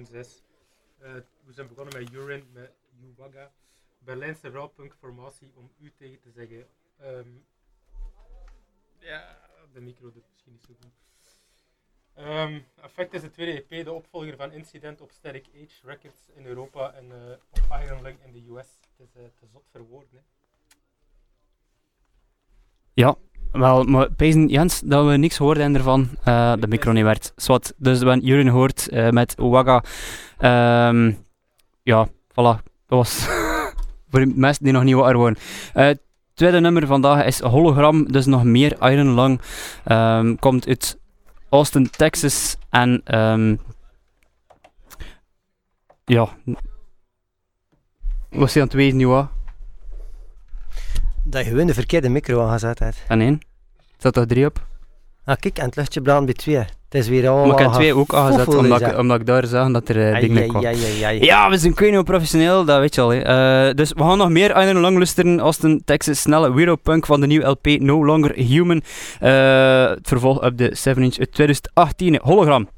Wangedrag, aflevering 6 van seizoen 6. Uh, we zijn begonnen met Urin, met Uwaga. Berlijnse rawpunk formatie om u tegen te zeggen. Um, ja, de micro doet misschien niet zo goed. Um, Effect is de tweede EP, de opvolger van Incident op Static Age Records in Europa en uh, op Iron in de US. Het is uh, te zot voor woorden. Hè. Ja, wel, maar pezen Jens dat we niks hoorden ervan. Uh, de micro niet werd. Zwat. Dus we Jurin gehoord uh, met Owaga. Um, ja, voilà. Dat was voor de mensen die nog niet waren worden. Uh, het tweede nummer vandaag is Hologram, dus nog meer Iron Lung. Um, komt uit Austin, Texas. En um, ja. Wat je aan het weten, Joa? Dat je gewoon de verkeerde micro aangezet hebt. En één? Zat er drie op? Ah, kijk, en het luchtje brandt bij twee. Het is weer allemaal... Maar ik heb twee ook aangezet, omdat ik, omdat ik daar zag dat er uh, dingen kwam. Ja, we zijn kwijt professioneel, dat weet je al. Uh, dus we gaan nog meer Iron Long luisteren. Austin, Texas, snelle Weirdo Punk van de nieuwe LP No Longer Human. Uh, het vervolg op de 7-inch uit 2018. Hologram.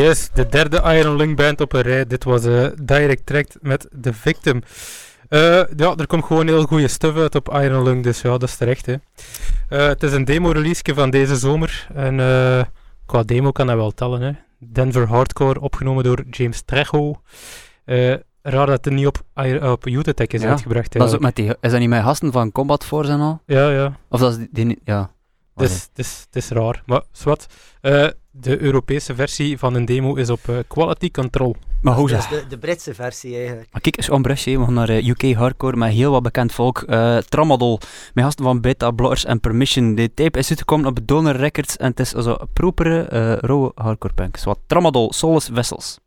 Yes, de derde Iron Lung band op een rij. Dit was uh, Direct Track met The Victim. Uh, ja, er komt gewoon heel goede stuff uit op Iron Lung, dus ja, dat is terecht. Hè. Uh, het is een demo-release van deze zomer. En qua demo kan dat wel tellen. Hè. Denver Hardcore, opgenomen door James Trejo. raar dat het niet op, op Utah is uitgebracht. Dat is, ook met die, is dat niet met gasten van Combat Force en al? Ja, ja. Of dat is die, die ja. Het is, is, raar, maar zwart. Uh, de Europese versie van een demo is op uh, Quality Control. Maar hoe is de, de Britse versie eigenlijk. Maar kijk eens ombrusje, we gaan naar uh, UK Hardcore met heel wat bekend volk. Uh, Tramadol, met gasten van Beta, Blotters en Permission. De tape is uitgekomen op Donor Records en het is zo een propere, uh, rauwe hardcore punk. Zo Tramadol, Solus Vessels.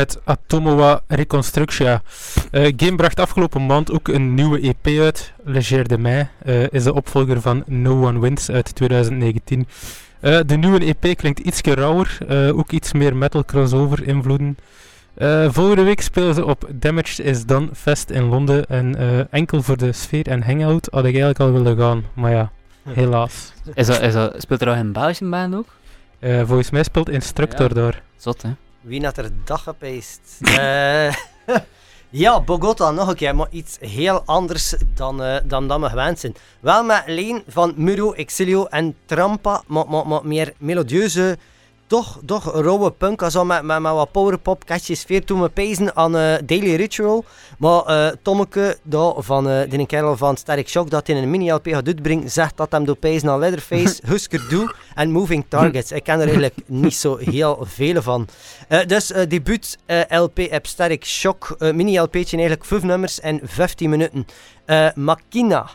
Met Atomowa Reconstructia. Eh, Game bracht afgelopen maand ook een nieuwe EP uit. Leger de Mai eh, is de opvolger van No One Wins uit 2019. Eh, de nieuwe EP klinkt iets rauwer, eh, ook iets meer metal crossover invloeden. Eh, volgende week spelen ze op Damaged is Done Fest in Londen. En eh, enkel voor de sfeer en hangout had ik eigenlijk al willen gaan. Maar ja, helaas. Is dat, is dat, speelt er al een Belgische band ook? Eh, volgens mij speelt Instructor Ja. daar. Zot, hè? Wie had er dag gepeest? Eh, ja, Bogota nog een keer, maar iets heel anders dan, eh, dan dat we gewend zijn. Wel met Leen van Muro, Exilio en Trampa, maar, maar, meer melodieuze, toch, toch rauwe punk, zo met, met, met wat powerpop, catchy sfeer. Toen we pezen aan eh, Daily Ritual, maar eh Tommeke daar van die kerel van Sterk Shock dat in een mini-LP gaat uitbrengen, zegt dat hem door pezen aan Leatherface, Husker Du en Moving Targets. Ik ken er eigenlijk niet zo heel veel van. Eh, dus debuut LP heb Sterk Shock, mini-LP'tje eigenlijk 5 nummers en 15 minuten. Makina.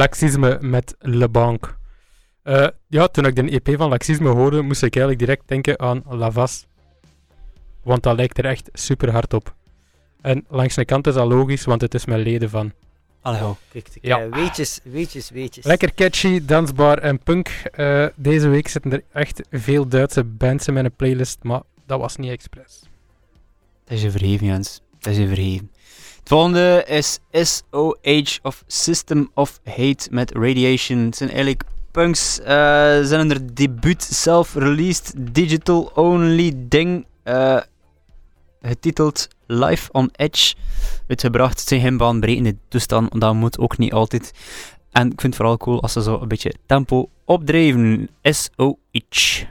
Laxisme met Le Banque. Eh, ja, toen ik de EP van Laxisme hoorde, moest ik eigenlijk direct denken aan Lavas. Want dat lijkt er echt super hard op. En langs de kant is dat logisch, want het is met leden van. Allee, ho. Kijk, kijk, Ja. eh, weetjes, weetjes, weetjes. Lekker catchy, dansbaar en punk. Eh, deze week zitten er echt veel Duitse bands in mijn playlist, maar dat was niet expres. Dat is je vergeven, Jens. Dat is je vergeven. Volgende is SOH of System of Hate met Radiation. Het zijn eigenlijk punks. eh, Ze zijn hun debuut self-released digital only ding. eh, getiteld Life on Edge. Uitgebracht. Het zijn geen baanbrekende toestand. Dat moet ook niet altijd. En ik vind het vooral cool als ze zo een beetje tempo opdrijven. SOH.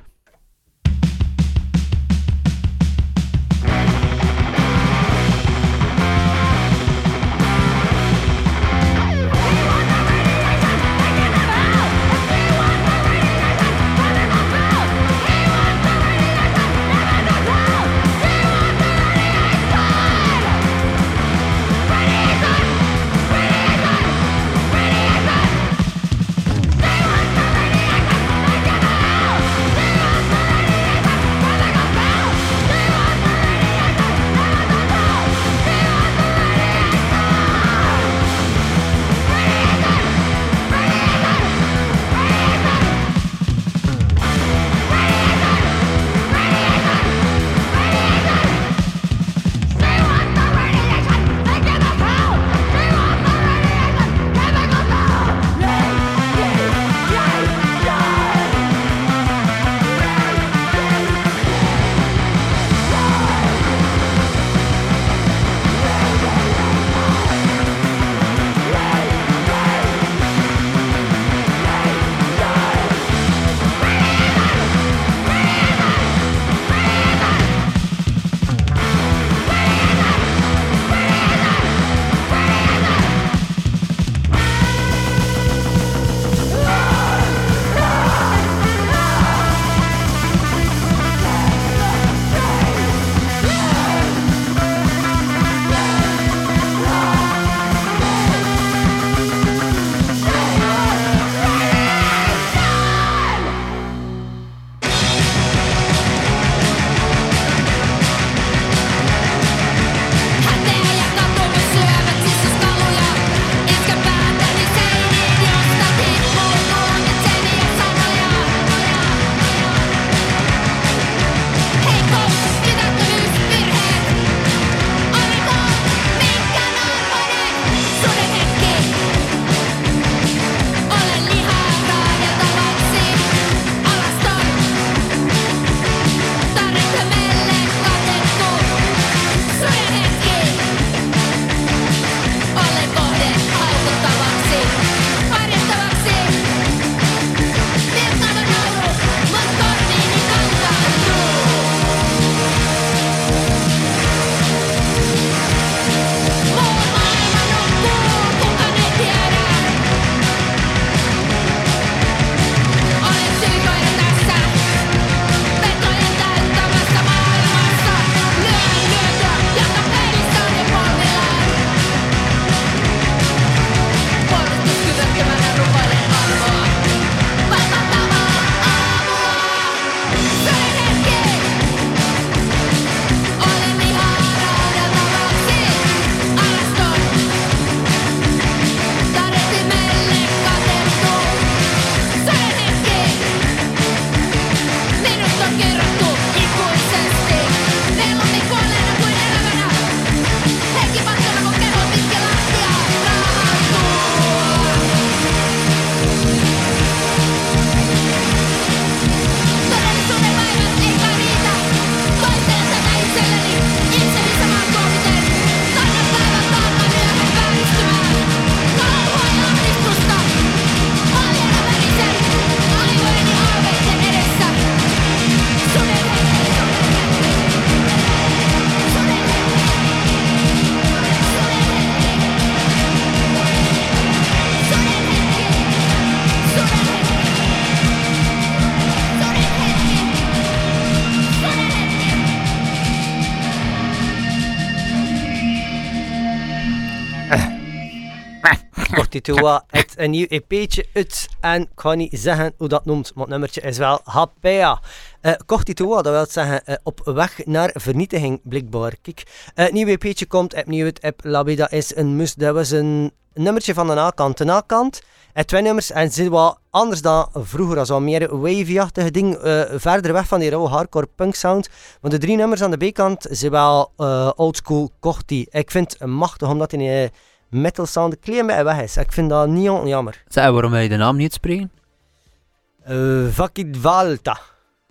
Kortitua heeft een nieuw EP'tje uit en ik ga niet zeggen hoe dat noemt, maar het nummertje is wel Hapea. Uh, Kortitua, dat wil zeggen uh, op weg naar vernietiging, blijkbaar. Kijk, uh, het nieuwe EP'tje komt opnieuw uit Ep Labida is een must. Dat was een nummertje van de nakant. De nakant en twee nummers en zit wat anders dan vroeger. Dat was meer wavy-achtige ding. Verder weg van die rauwe hardcore punk sound. Want de drie nummers aan de B-kant zijn wel oldschool Korti. Ik vind het machtig omdat uh, metal sound een klein beetje weg is. Ik vind dat niet jammer. Zeg, waarom wil je de naam niet spreken? Uh, Vakit Valta.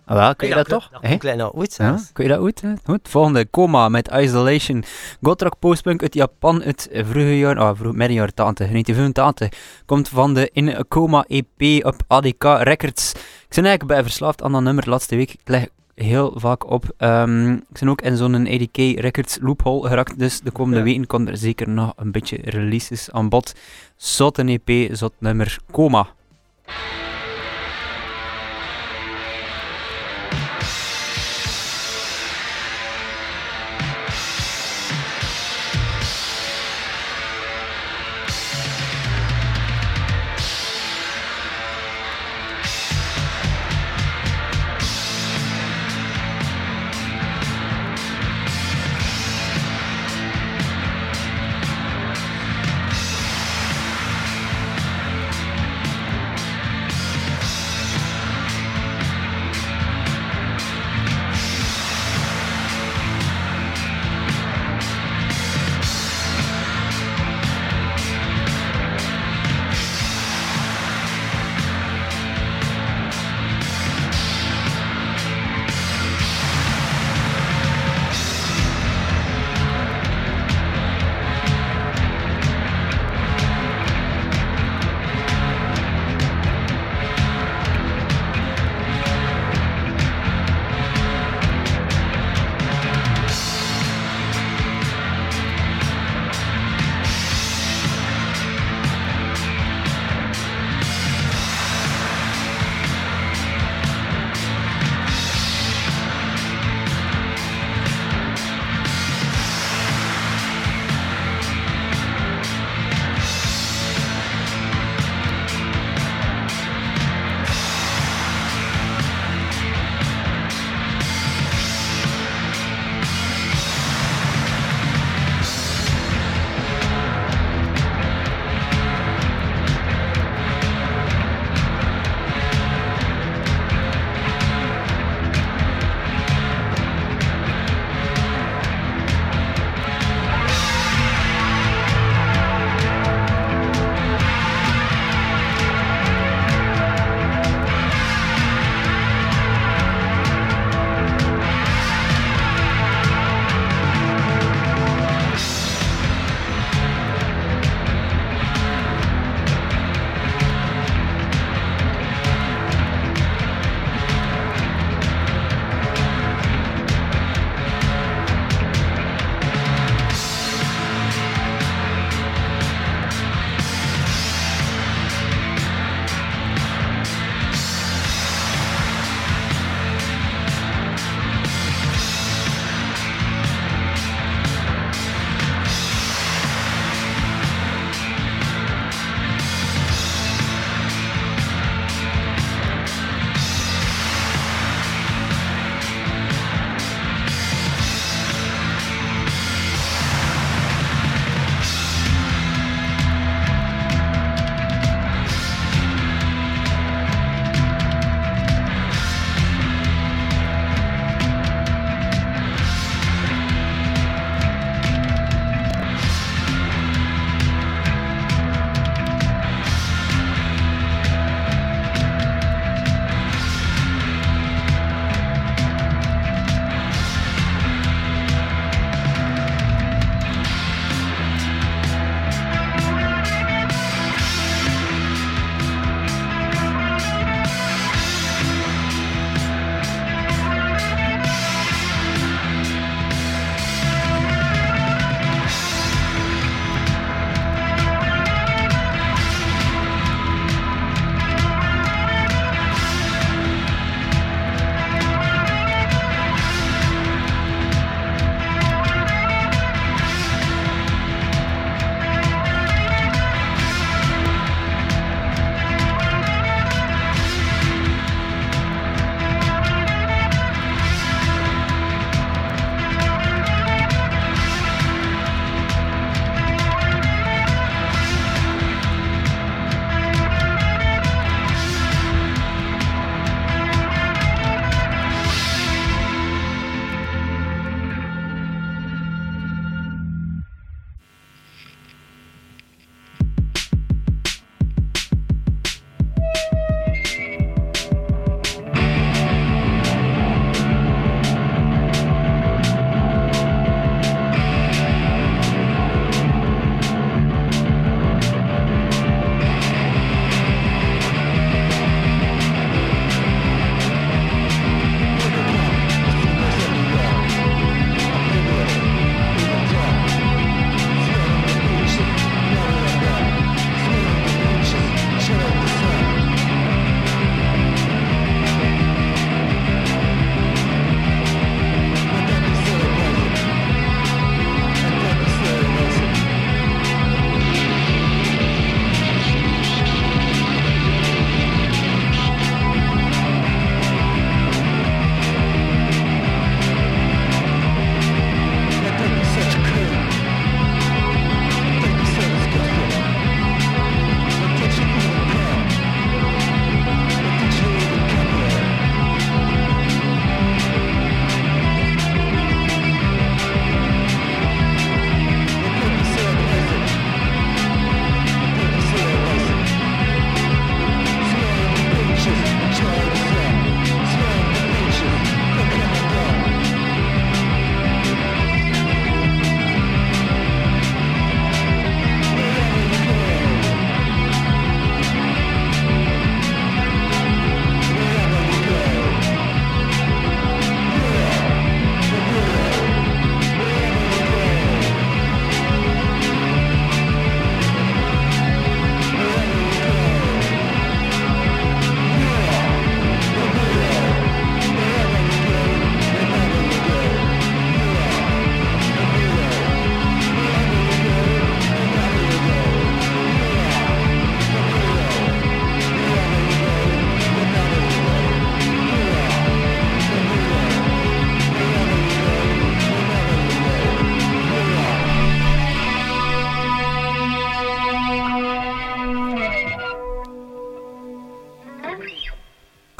Ah, wel, kun je dat, toch? Dat ja, kun je dat goed? Hè? Goed. Volgende, Coma met Isolation. Gotrock postpunk uit Japan uit vroege jaar, ah, vroeg, midden 80, 1985. Komt van de In Coma EP op ADK Records. Ik ben eigenlijk bij verslaafd aan dat nummer laatste week. Ik leg heel vaak op. Um, ik ben ook in zo'n ADK Records loophole geraakt, dus de komende ja. weken komt er zeker nog een beetje releases aan bod. Zot een EP, zot nummer Coma.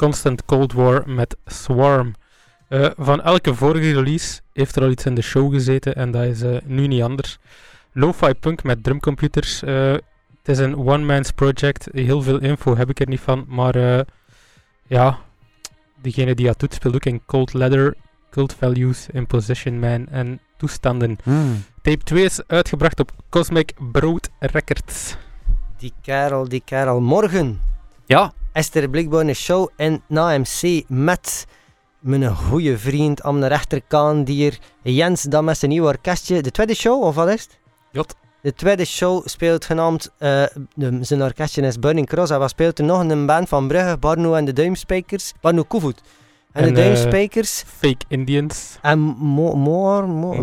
Constant Cold War met Swarm. Eh, van elke vorige release heeft er al iets in de show gezeten en dat is eh, nu niet anders. Lo-fi punk met drumcomputers. Eh, het is een one-man's project. Heel veel info heb ik er niet van, maar eh, ja, degene die dat doet speelt ook in Cold Leather, Cult Values, Imposition Man en toestanden. Hmm. Tape 2 is uitgebracht op Cosmic Broad Records. Die kerel, die kerel. Morgen Ja, er blijkbaar een show in NAMC met mijn goede vriend aan de rechterkant hier, Jens, dan met zijn nieuw orkestje. De tweede show, of wat is het? Jot. De tweede show speelt genaamd, eh, de- zijn orkestje is Burning Cross. En wat speelt er nog een band van Brugge, Barno en de Duimspijkers. Barno Koevoet. En, En, de eh, Duimspijkers. Fake Indians. en Mo- Moor, Mo-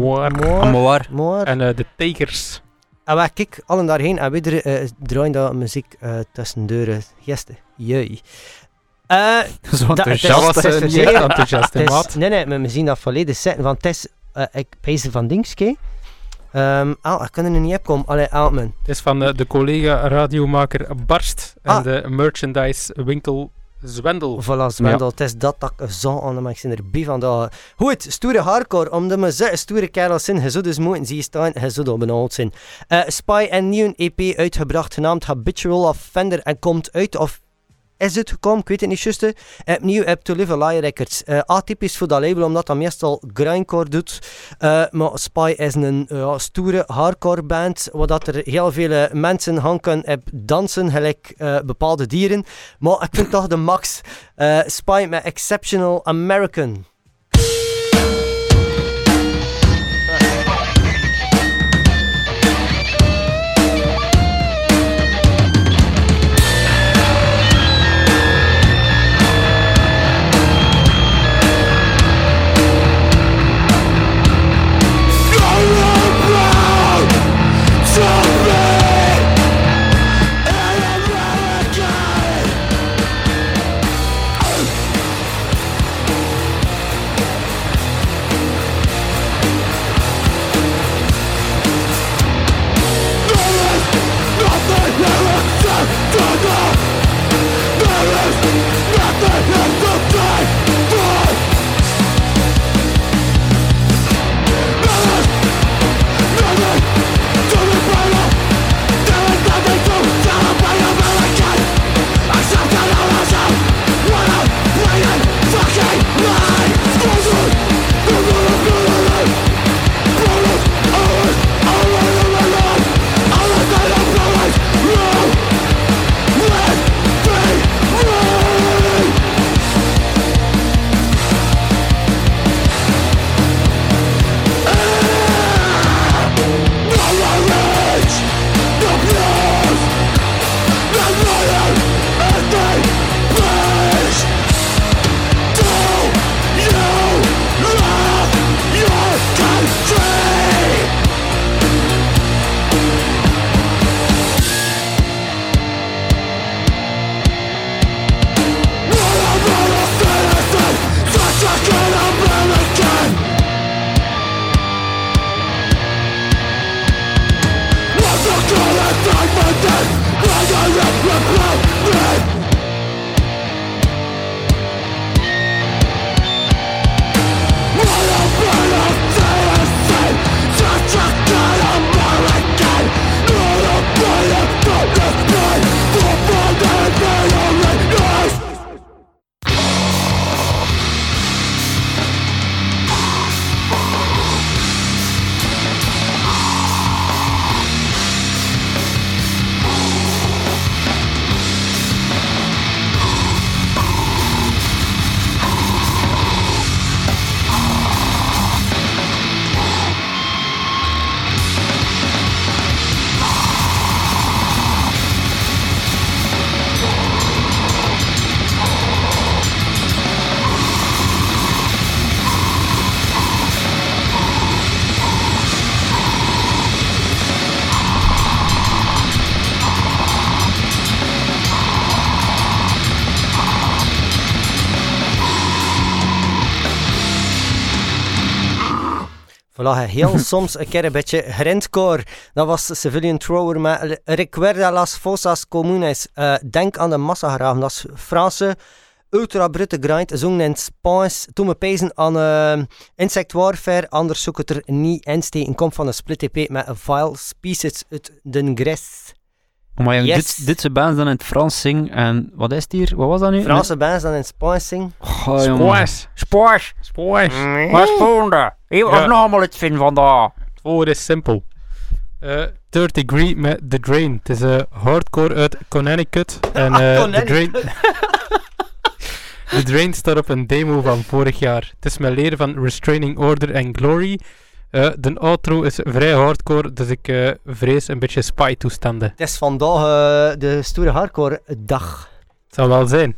Moor. Moor. En eh, de Takers. En wij kijk allen daarheen en we uh, draaien dat muziek uh, tussen deuren. Gisten. Jee. Eh, Zo is- Dat is eh, zeer- enthousiast, is- nee, nee, we zien dat volledig zitten. Want het is, eh, ik pees van Dingske. Ehm ah, ik kan er nu niet op komen. Allee, Altman. Het is van eh, de collega-radiomaker Barst en Ah. de merchandise-winkel Zwendel. Voilà, Zwendel. Het is dat dat ik zo aan maar ik ben erbij van dat. Goed, stoere hardcore. Omdat we zulke stoere kerels zijn, je zou dus moeten zien staan, je zou al benauwd zijn. Eh, Spy en nieuw EP uitgebracht, genaamd Habitual Offender. En komt uit, of is het gekomen, ik weet het niet juist. Opnieuw op To Live a Lie Records. Eh, atypisch voor dat label, omdat dat meestal grindcore doet. Eh, maar Spy is een eh, stoere hardcore band, waar er heel veel mensen hangen op dansen, gelijk bepaalde dieren. Maar ik vind toch de max. Spy met Exceptional American. Heel soms een keer een beetje grindcore. Dat was Civilian Thrower met Recuerda las fosas comunes. Eh, denk aan de massagraven. Dat is Franse ultra brutte grind, zongen in Spaans. Toen we pezen aan eh, Insect Warfare, anders zoek het er niet in steken. Komt van een split EP met Vile Species uit de Gres. Maar Yes. dit, dit ze bands dan in het Frans zingen. En wat is het hier? Wat was dat nu? Franse bands dan in het Spaans zingen. Oh, jongen. Spoors. Spoors. Wat is volgende? Was Ja. nog allemaal het vinden vandaag. Het volgende is simpel. Eh Third Degree met The Drain. Het is een hardcore uit Connecticut. En eh The Drain... Connecticut. The Drain staat op een demo van vorig jaar. Het is met leren van Restraining Order en Glory. Eh, de outro is vrij hardcore, dus ik eh, vrees een beetje spy-toestanden. Het is vandaag eh, de stoere hardcore dag. Het zal wel zijn.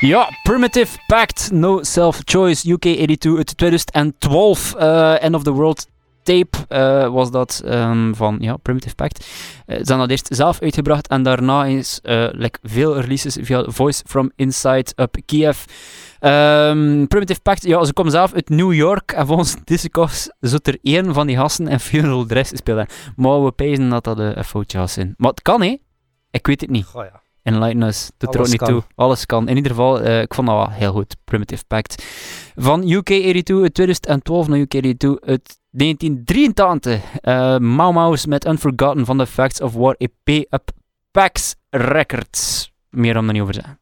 Ja, Primitive Pact, No Self Choice, UK 82 uit 2012. eh, End of the World tape eh, was dat ehm, van ja, Primitive Pact. Eh, ze hebben dat eerst zelf uitgebracht en daarna is eh, like veel releases via Voice from Inside Up Kiev. Ehm, Primitive Pact, ja, ze komen zelf uit New York en volgens Discos zit er één van die gasten en Funeral Dress spelen. Maar we pijzen dat dat een foutje was in. Maar het kan, hè? Ik weet het niet. Goh ja. Enlighten us. Doet er ook Alles niet kan. toe. Alles kan. In ieder geval, eh, ik vond dat wel heel goed. Primitive Pact. Van UK 82 uit 2012 naar UK 82 uit 1983. Eh Mau Mau's met Unforgotten van The Facts of War EP up Pax Records. Meer om er niet over te zeggen.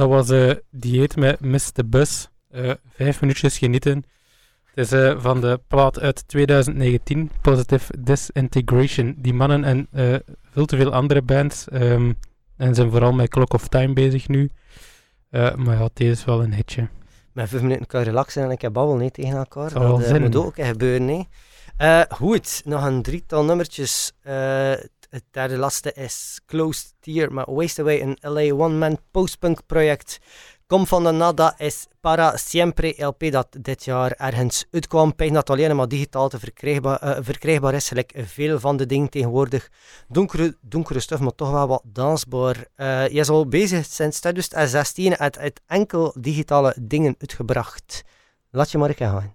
Dat was eh dieet met Mr. Bus. Eh, vijf minuutjes genieten. Het is eh, van de plaat uit 2019, Positive Disintegration. Die mannen en veel te veel andere bands. ehm, en zijn vooral met Clock of Time bezig nu. Maar ja, deze is wel een hitje. Met vijf minuten kan je relaxen en ik heb babbel niet tegen elkaar. Zal Dat moet ook gebeuren. Nee. Eh, goed, nog een drietal nummertjes. Het derde laatste is Closed Tier met Waste Away, een LA one-man postpunk project. Kom van de Nada is Para Siempre LP dat dit jaar ergens uitkwam. Pijn dat alleen maar digitaal te verkrijgbaar, eh, verkrijgbaar is, gelijk veel van de dingen tegenwoordig. Donkere, donkere stof, maar toch wel wat dansbaar. Eh, je is al bezig sinds 2016 en het uit enkel digitale dingen uitgebracht. Laat je maar gaan.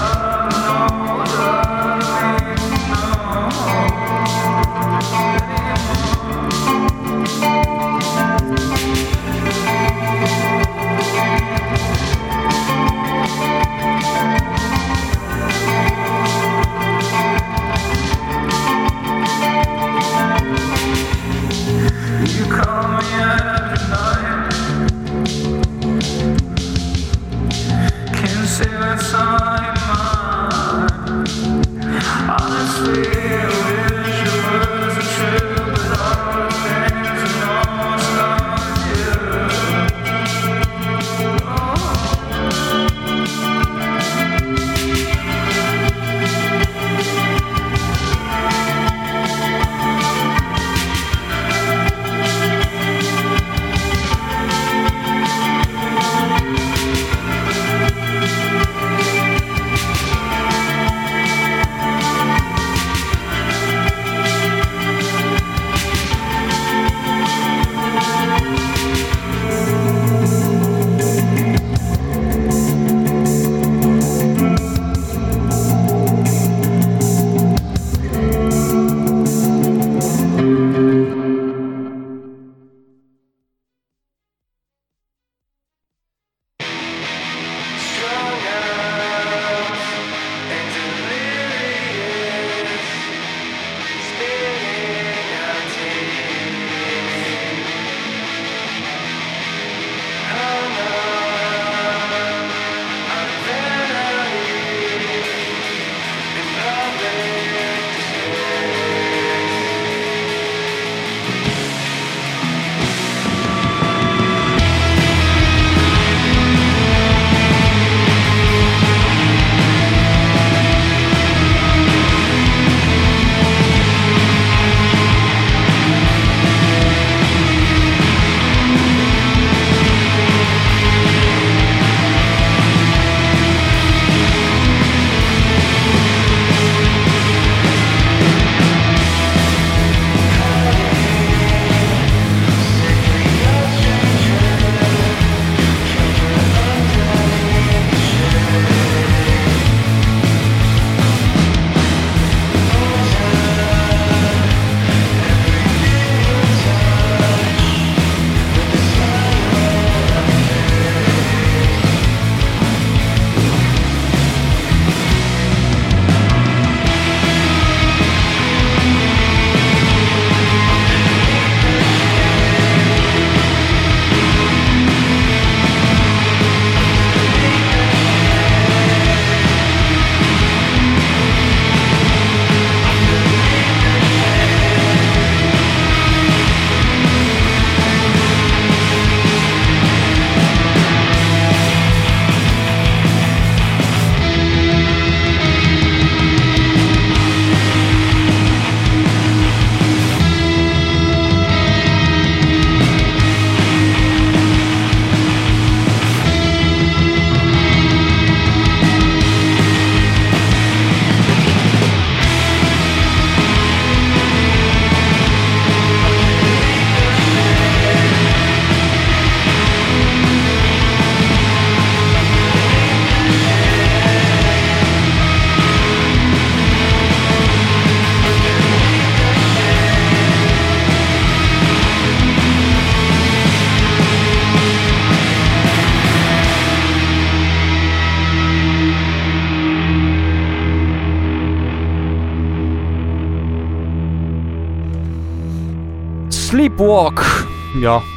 time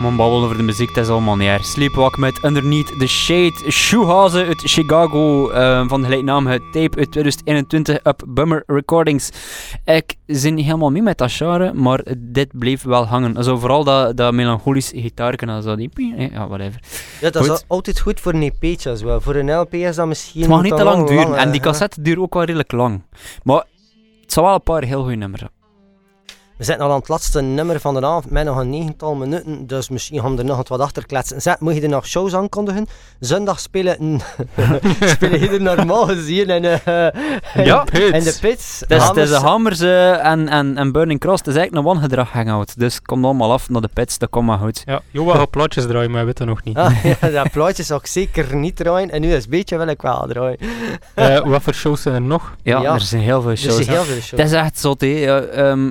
man babbelen over de muziek, het is allemaal niet erg. Sleepwalk met Underneath the Shade. Shoehazen uit Chicago eh, van de gelijknamige tape uit 2021 op Bummer Recordings. Ik zit niet helemaal mee met dat genre, maar dit bleef wel hangen. Also vooral dat, dat melancholische gitaarken en zo. Die, eh, ja, whatever. Ja, dat is Goed. altijd goed voor een EP'tje als wel. Voor een LP is dat misschien... Het mag niet te lang duren. En die cassette duurt ook wel redelijk lang. Maar het zal wel een paar heel goede nummers. We zitten al aan het laatste nummer van de avond met nog een negental minuten, dus misschien gaan we er nog wat achter kletsen. Zet, moet je er nog shows aankondigen? Zondag spelen, spelen hier normaal gezien in, eh Ja, in de pits. Het is, het is Hamers- de Hammers eh, en, en, en Burning Cross. Het is eigenlijk een wangedrag hangout. Dus kom allemaal af naar de pits, dat komt maar goed. Ja, Joa gaat plaatjes draaien, maar weet dat nog niet. Ah, ja, dat plaatje zou ik zeker niet draaien. En nu is het beetje wil ik wel draaien. Eh, wat voor shows zijn er nog? Ja, Ja. er zijn heel veel shows. er heel veel shows. Het is echt zot, hè. Ehm,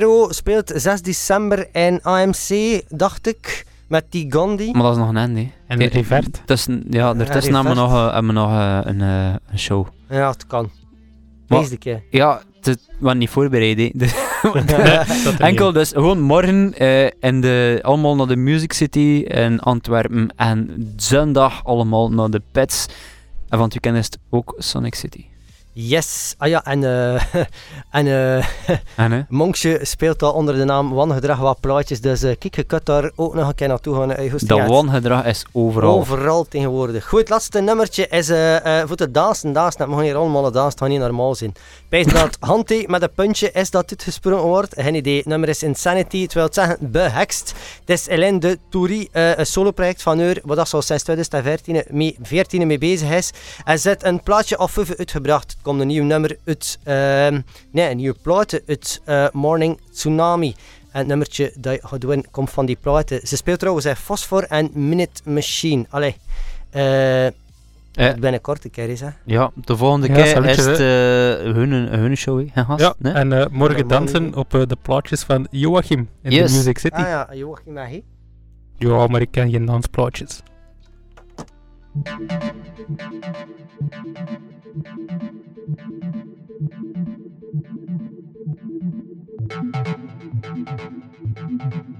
Quero speelt 6 december in AMC, dacht ik, met die Gandhi. maar dat is nog een einde. En Ja. Revert. Tussen, ja, daartussen hebben we nog, eh, hebben we nog eh, een, eh, een show. Ja, het kan. Deze keer. Ja, het was niet voorbereid, hè. Dus er Enkel dus gewoon morgen eh, in de, allemaal naar de Music City in Antwerpen. En zondag allemaal naar de Pets. En van het weekend is het ook Sonic City. Yes. Ah ja, en, eh en En hè? Monksje speelt al onder de naam Wangedrag wat plaatjes. Dus eh kijk, je kunt daar ook nog een keer naartoe gaan. Goesting Dat wangedrag is overal. Overal tegenwoordig. Goed, het laatste nummertje is voor de dansen. Dansen, dat mag hier allemaal dansen, het gaat niet normaal zijn. Bij dat Hanti met een puntje is dat uitgesproken wordt. Geen idee. Nummer is Insanity, het wil zeggen behext. Het is Hélène de Toury, eh, een soloproject van haar, wat dat zo sinds 2014 mee, 14 mee bezig is. En heeft een plaatje of vijf uitgebracht. Het komt een nieuw nummer uit, ehm, nee, een nieuwe plaat uit eh, Morning Tsunami. En het nummertje dat je gaat doen komt van die platen. Ze speelt trouwens in Phosphor en Minute Machine. Allee, eh eh. binnenkort een keer is, hè. Ja, de volgende keer is eh, hun, eh, hun show, hè, gast. Ja, en eh, morgen dansen op de plaatjes van Joachim in de Music City. Ah ja, Joachim Nahi. Ja, maar ik ken geen dansplaatjes. Thank